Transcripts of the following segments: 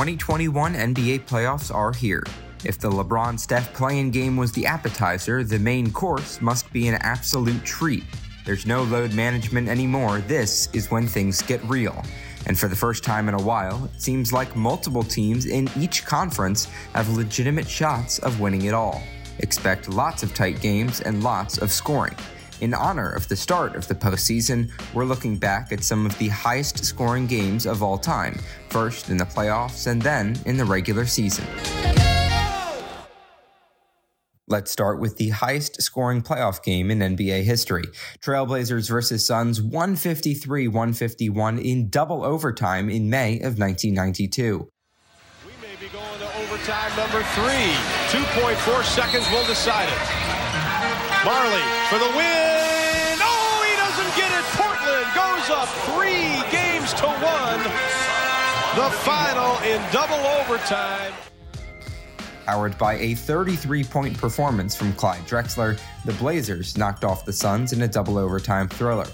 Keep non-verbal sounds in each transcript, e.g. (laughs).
2021 NBA playoffs are here. If the LeBron Steph play-in game was the appetizer, the main course must be an absolute treat. There's no load management anymore. This is when things get real. And for the first time in a while, it seems like multiple teams in each conference have legitimate shots of winning it all. Expect lots of tight games and lots of scoring. In honor of the start of the postseason, we're looking back at some of the highest scoring games of all time, first in the playoffs and then in the regular season. Let's start with the highest scoring playoff game in NBA history. Trailblazers versus Suns 153 151 in double overtime in May of 1992. We may be going to overtime number three. 2.4 seconds will decide it. Majerle for the win. Oh, he doesn't get it. Portland goes up three games to one. The final in double overtime. Powered by a 33 point performance from Clyde Drexler, the Blazers knocked off the Suns in a double overtime thriller.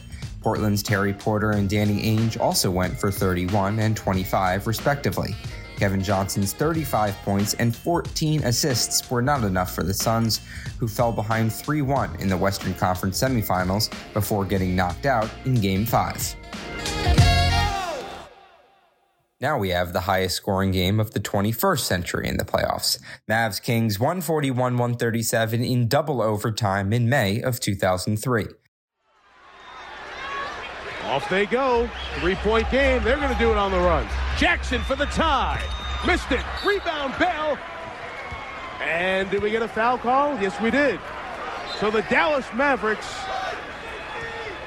Portland's Terry Porter and Danny Ainge also went for 31 and 25, respectively. Kevin Johnson's 35 points and 14 assists were not enough for the Suns, who fell behind 3 1 in the Western Conference semifinals before getting knocked out in Game 5. Now we have the highest scoring game of the 21st century in the playoffs. Mavs Kings 141 137 in double overtime in May of 2003. Off they go. Three point game. They're going to do it on the run. Jackson for the tie. Missed it. Rebound Bell. And did we get a foul call? Yes, we did. So the Dallas Mavericks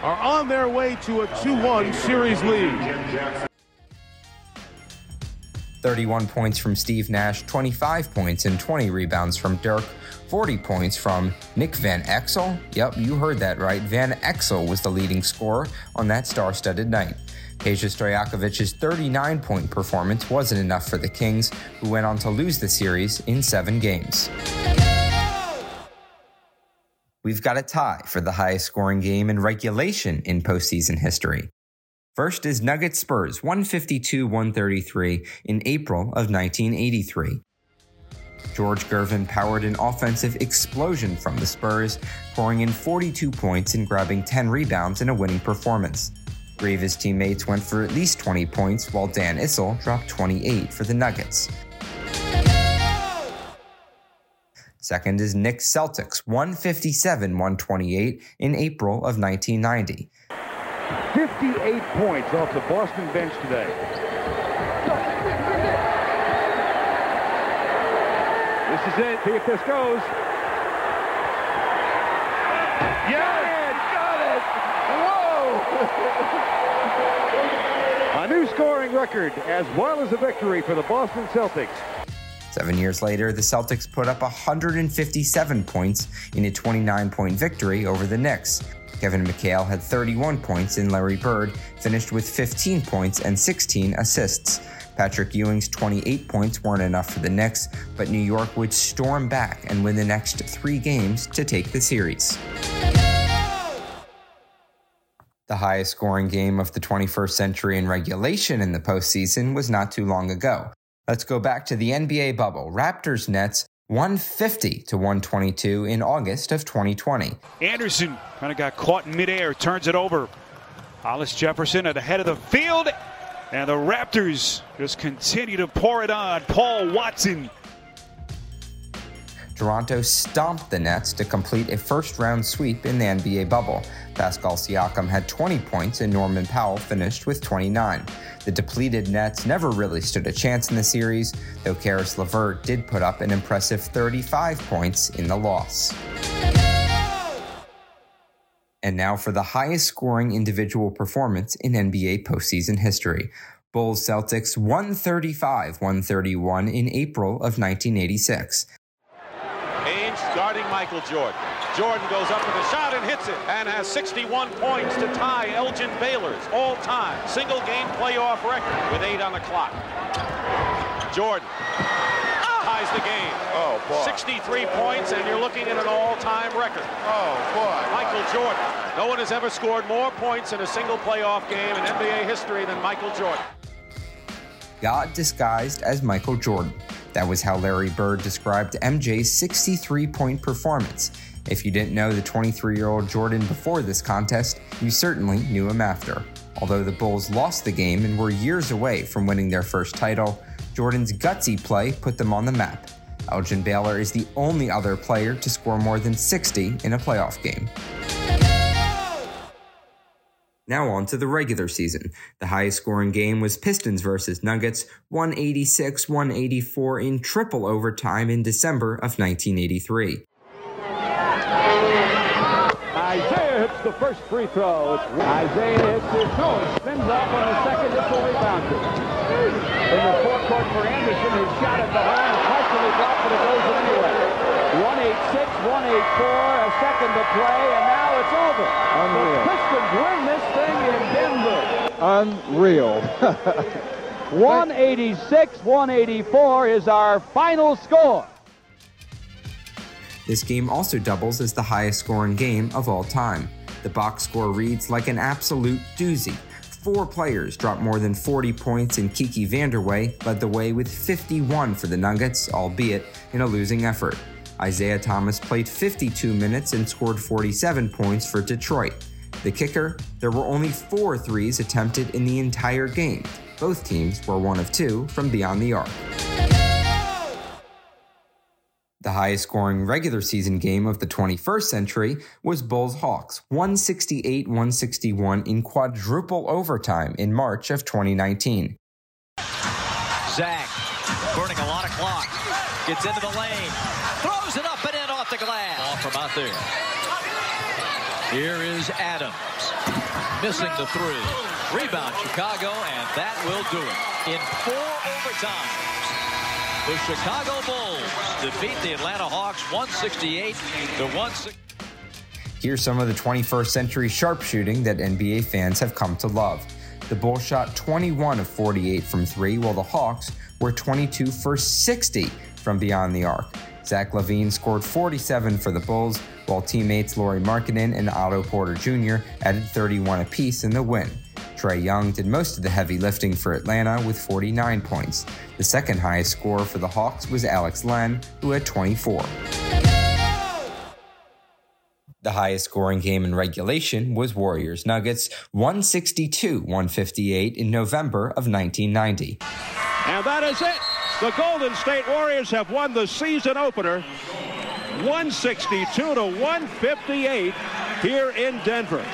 are on their way to a 2 1 series lead. 31 points from Steve Nash, 25 points and 20 rebounds from Dirk, 40 points from Nick Van Exel. Yep, you heard that right. Van Exel was the leading scorer on that star studded night. Peja Stojakovic's 39 point performance wasn't enough for the Kings, who went on to lose the series in seven games. We've got a tie for the highest scoring game in regulation in postseason history. First is Nuggets Spurs 152 133 in April of 1983. George Gervin powered an offensive explosion from the Spurs, pouring in 42 points and grabbing 10 rebounds in a winning performance. Three of his teammates went for at least 20 points, while Dan Issel dropped 28 for the Nuggets. Second is Knicks Celtics 157 128 in April of 1990. 58 points off the Boston bench today. This is it. See if this goes. Yeah, got it. Whoa! a new scoring record as well as a victory for the Boston Celtics. Seven years later, the Celtics put up 157 points in a 29 point victory over the Knicks. Kevin McHale had 31 points and Larry Bird finished with 15 points and 16 assists. Patrick Ewing's 28 points weren't enough for the Knicks, but New York would storm back and win the next three games to take the series. The highest scoring game of the 21st century in regulation in the postseason was not too long ago. Let's go back to the NBA bubble. Raptors Nets 150 to 122 in August of 2020. Anderson kind of got caught in midair, turns it over. Hollis Jefferson at the head of the field, and the Raptors just continue to pour it on. Paul Watson. Toronto stomped the Nets to complete a first round sweep in the NBA bubble. Pascal Siakam had 20 points and Norman Powell finished with 29. The depleted Nets never really stood a chance in the series, though Caris LeVert did put up an impressive 35 points in the loss. And now for the highest scoring individual performance in NBA postseason history. Bulls Celtics 135 131 in April of 1986. Ainge guarding Michael Jordan. Jordan goes up with a shot and hits it and has 61 points to tie Elgin Baylor's all-time single-game playoff record with eight on the clock. Jordan ties the game. Oh, boy. 63 points, and you're looking at an all-time record. Oh, boy. Michael Jordan. No one has ever scored more points in a single playoff game in NBA history than Michael Jordan. God disguised as Michael Jordan. That was how Larry Bird described MJ's 63 point performance. If you didn't know the 23 year old Jordan before this contest, you certainly knew him after. Although the Bulls lost the game and were years away from winning their first title, Jordan's gutsy play put them on the map. Elgin Baylor is the only other player to score more than 60 in a playoff game. Now on to the regular season. The highest scoring game was Pistons versus Nuggets, 186-184 in triple overtime in December of 1983. Isiah hits the first free throw. It's Isiah hits his no, spins off on the second, it's a rebound. In the forecourt for Anderson, his shot at the horn is partially blocked, but it goes in anyway. 186, 184, a second to play, and now it's over. Unreal. The Pistons win this thing in Denver. Unreal. (laughs) 186, 184 is our final score. This game also doubles as the highest scoring game of all time. The box score reads like an absolute doozy. Four players dropped more than 40 points, and Kiki Vandeweghe led the way with 51 for the Nuggets, albeit in a losing effort. Isiah Thomas played 52 minutes and scored 47 points for Detroit. The kicker, there were only four threes attempted in the entire game. Both teams were one of two from beyond the arc. The highest scoring regular season game of the 21st century was Bulls Hawks, 168 161 in quadruple overtime in March of 2019. Zach burning a lot of clock. Gets into the lane. Throws it up and in off the glass. Ball from out there. Here is Adams. Missing the three. Rebound Chicago, and that will do it. In four overtimes, the Chicago Bulls defeat the Atlanta Hawks 168 to 160. Here's some of the 21st century sharpshooting that NBA fans have come to love. The Bulls shot 21 of 48 from three, while the Hawks were 22 for 60 from beyond the arc. Zach LaVine scored 47 for the Bulls, while teammates Lauri Markkanen and Otto Porter Jr. added 31 apiece in the win. Trae Young did most of the heavy lifting for Atlanta with 49 points. The second highest scorer for the Hawks was Alex Len, who had 24. The highest scoring game in regulation was Warriors Nuggets 162 158 in November of 1990. And that is it. The Golden State Warriors have won the season opener 162 to 158 here in Denver.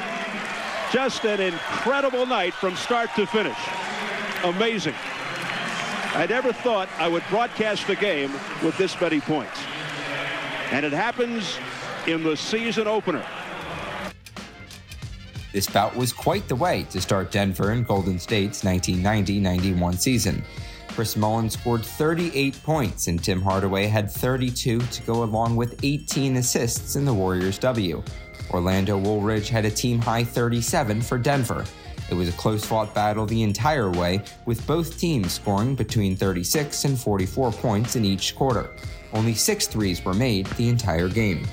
Just an incredible night from start to finish. Amazing. I never thought I would broadcast a game with this many points. And it happens in the season opener. This bout was quite the way to start Denver and Golden State's 1990-91 season. Chris Mullin scored 38 points and Tim Hardaway had 32 to go along with 18 assists in the Warriors' W. Orlando Woolridge had a team high 37 for Denver. It was a close fought battle the entire way, with both teams scoring between 36 and 44 points in each quarter. Only six threes were made the entire game.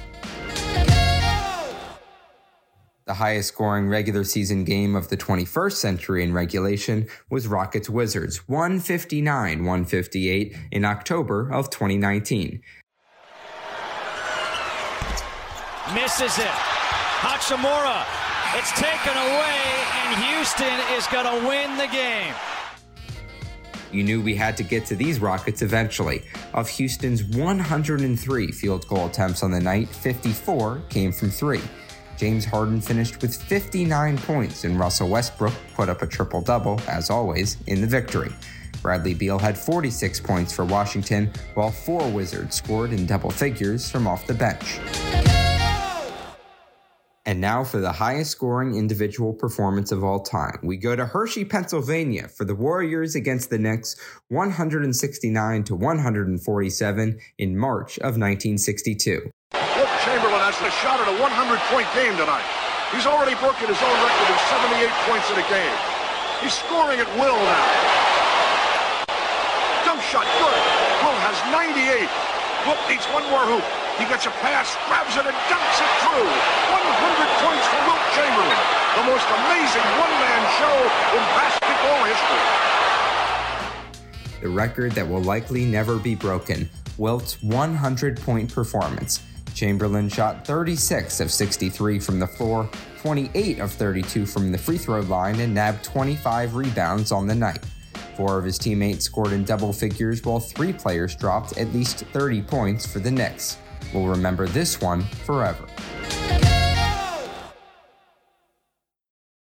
The highest scoring regular season game of the 21st century in regulation was Rockets Wizards 159 158 in October of 2019. Misses it. Hachimura. It's taken away, and Houston is going to win the game. You knew we had to get to these Rockets eventually. Of Houston's 103 field goal attempts on the night, 54 came from three. James Harden finished with 59 points, and Russell Westbrook put up a triple double, as always, in the victory. Bradley Beal had 46 points for Washington, while four Wizards scored in double figures from off the bench. And now for the highest scoring individual performance of all time. We go to Hershey, Pennsylvania for the Warriors against the Knicks 169 to 147 in March of 1962. Has the shot at a 100-point game tonight. He's already broken his own record of 78 points in a game. He's scoring at will now. Jump shot, good. Wilt has 98. Wilt needs one more hoop. He gets a pass, grabs it, and dunks it through. 100 points for Wilt Chamberlain. The most amazing one-man show in basketball history. the record that will likely never be broken Wilt's 100 point performance. Chamberlain shot 36 of 63 from the floor, 28 of 32 from the free throw line, and nabbed 25 rebounds on the night. Four of his teammates scored in double figures, while three players dropped at least 30 points for the Knicks. We'll remember this one forever.